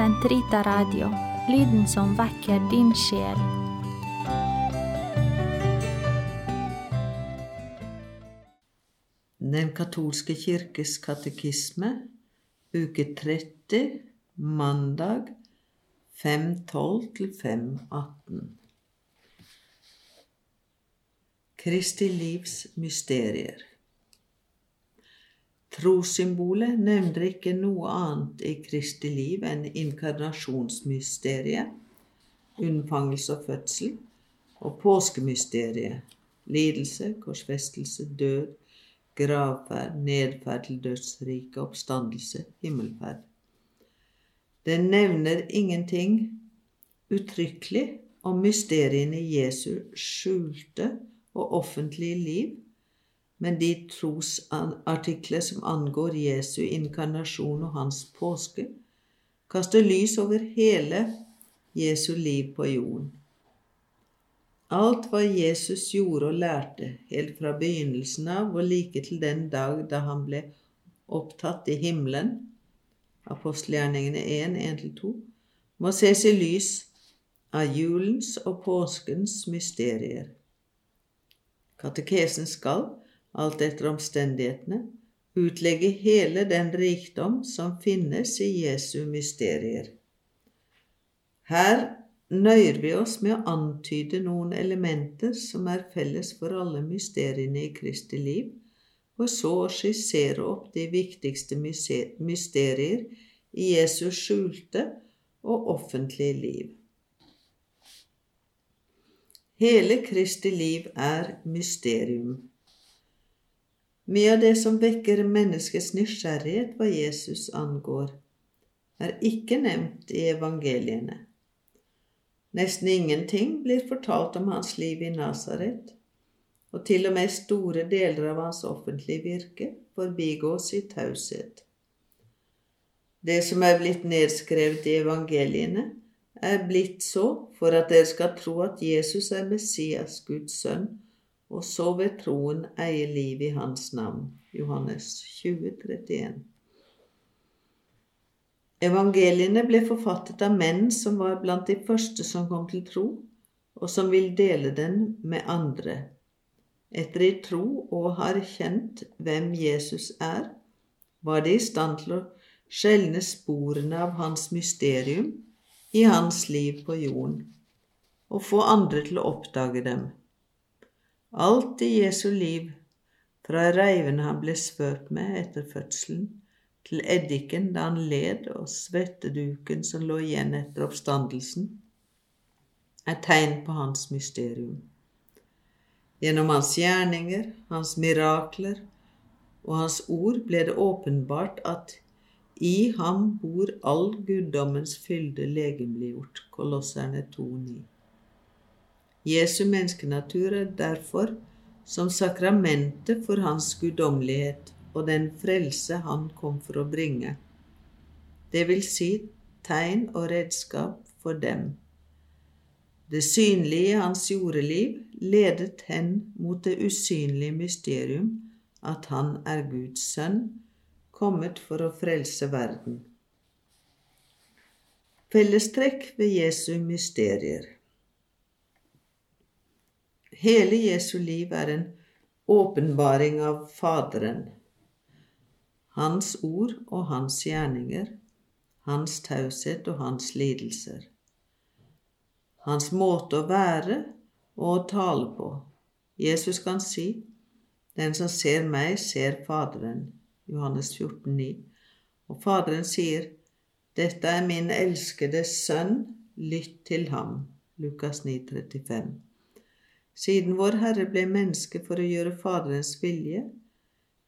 Sentrita Radio, lyden som vekker din sjel. Den katolske kirkes katekisme, uke 30, mandag 5.12 til 5.18. Kristi livs mysterier. Trossymbolet nevner ikke noe annet i Kristi liv enn inkarnasjonsmysteriet, unnfangelse og fødsel, og påskemysteriet, lidelse, korsfestelse, død, gravferd, nedferd til dødsriket, oppstandelse, himmelferd. Den nevner ingenting uttrykkelig om mysteriene i Jesu skjulte og offentlige liv, men de trosartikler som angår Jesu inkarnasjon og hans påske, kaster lys over hele Jesu liv på jorden. Alt hva Jesus gjorde og lærte, helt fra begynnelsen av og like til den dag da han ble opptatt i himmelen, apostelgjerningene 1, 1-2, må ses i lys av julens og påskens mysterier. Katekesen skal, alt etter omstendighetene, utlegge hele den rikdom som finnes i Jesu mysterier. Her nøyer vi oss med å antyde noen elementer som er felles for alle mysteriene i Kristi liv, for så å skissere opp de viktigste mysterier i Jesus skjulte og offentlige liv. Hele Kristi liv er mysterium. Mye av det som vekker menneskets nysgjerrighet hva Jesus angår, er ikke nevnt i evangeliene. Nesten ingenting blir fortalt om hans liv i Nasaret, og til og med store deler av hans offentlige virke forbigås i taushet. Det som er blitt nedskrevet i evangeliene, er blitt så for at dere skal tro at Jesus er Messias, Guds sønn, og så ved troen eie liv i hans navn. Johannes 20, 31. Evangeliene ble forfattet av menn som var blant de første som kom til tro, og som vil dele den med andre. Etter i tro og har kjent hvem Jesus er, var de i stand til å skjelne sporene av hans mysterium i hans liv på jorden, og få andre til å oppdage dem. Alt i Jesu liv, fra reivene han ble svørt med etter fødselen, til eddiken da han led og svetteduken som lå igjen etter oppstandelsen, er tegn på hans mysterium. Gjennom hans gjerninger, hans mirakler og hans ord ble det åpenbart at i ham bor all guddommens fylde legemliggjort. Kolosserne 2,9. Jesu menneskenatur er derfor som sakramentet for hans guddommelighet og den frelse han kom for å bringe, det vil si tegn og redskap for dem. Det synlige i hans jordeliv ledet hen mot det usynlige mysterium at han er Guds sønn, kommet for å frelse verden. Fellestrekk ved Jesu mysterier. Hele Jesu liv er en åpenbaring av Faderen, hans ord og hans gjerninger, hans taushet og hans lidelser, hans måte å være og å tale på. Jesus kan si, Den som ser meg, ser Faderen. Johannes 14, 9. Og Faderen sier, Dette er min elskede sønn, lytt til ham. Lukas 9, 35. Siden vår Herre ble menneske for å gjøre Faderens vilje,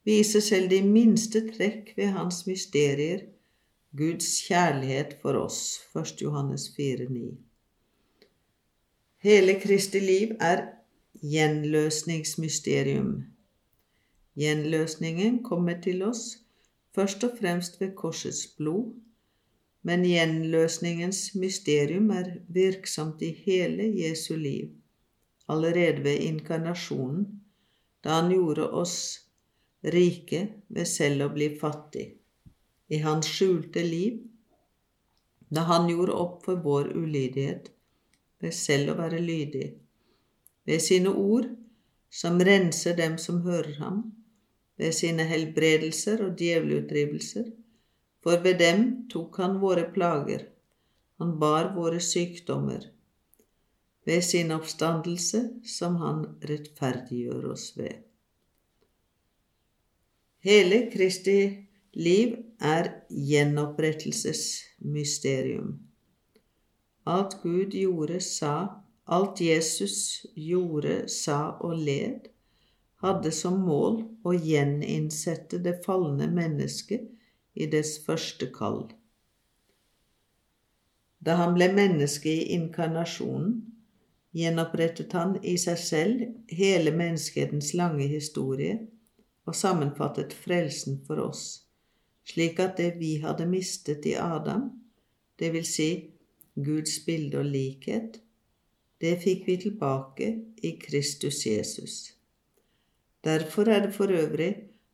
viser selv de minste trekk ved hans mysterier Guds kjærlighet for oss. 1. Johannes 4, 9. Hele Kristi liv er gjenløsningsmysterium. Gjenløsningen kommer til oss først og fremst ved korsets blod, men gjenløsningens mysterium er virksomt i hele Jesu liv allerede ved inkarnasjonen, da han gjorde oss rike ved selv å bli fattig. I hans skjulte liv da han gjorde opp for vår ulydighet, ved selv å være lydig, ved sine ord, som renser dem som hører ham, ved sine helbredelser og djevelutdrivelser, for ved dem tok han våre plager, han bar våre sykdommer, ved sin oppstandelse som han rettferdiggjør oss ved. Hele Kristi liv er gjenopprettelsesmysterium. Alt Gud gjorde, sa, alt Jesus gjorde, sa og led, hadde som mål å gjeninnsette det falne mennesket i dets første kall. Da han ble menneske i inkarnasjonen, gjenopprettet han i seg selv hele menneskehetens lange historie og sammenfattet frelsen for oss, slik at det vi hadde mistet i Adam, det vil si Guds bilde og likhet, det fikk vi tilbake i Kristus Jesus. Derfor er det for øvrig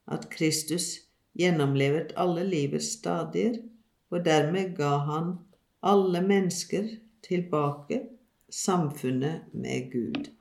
at Kristus gjennomlevet alle livets stadier, og dermed ga han alle mennesker tilbake samfunnet med Gud.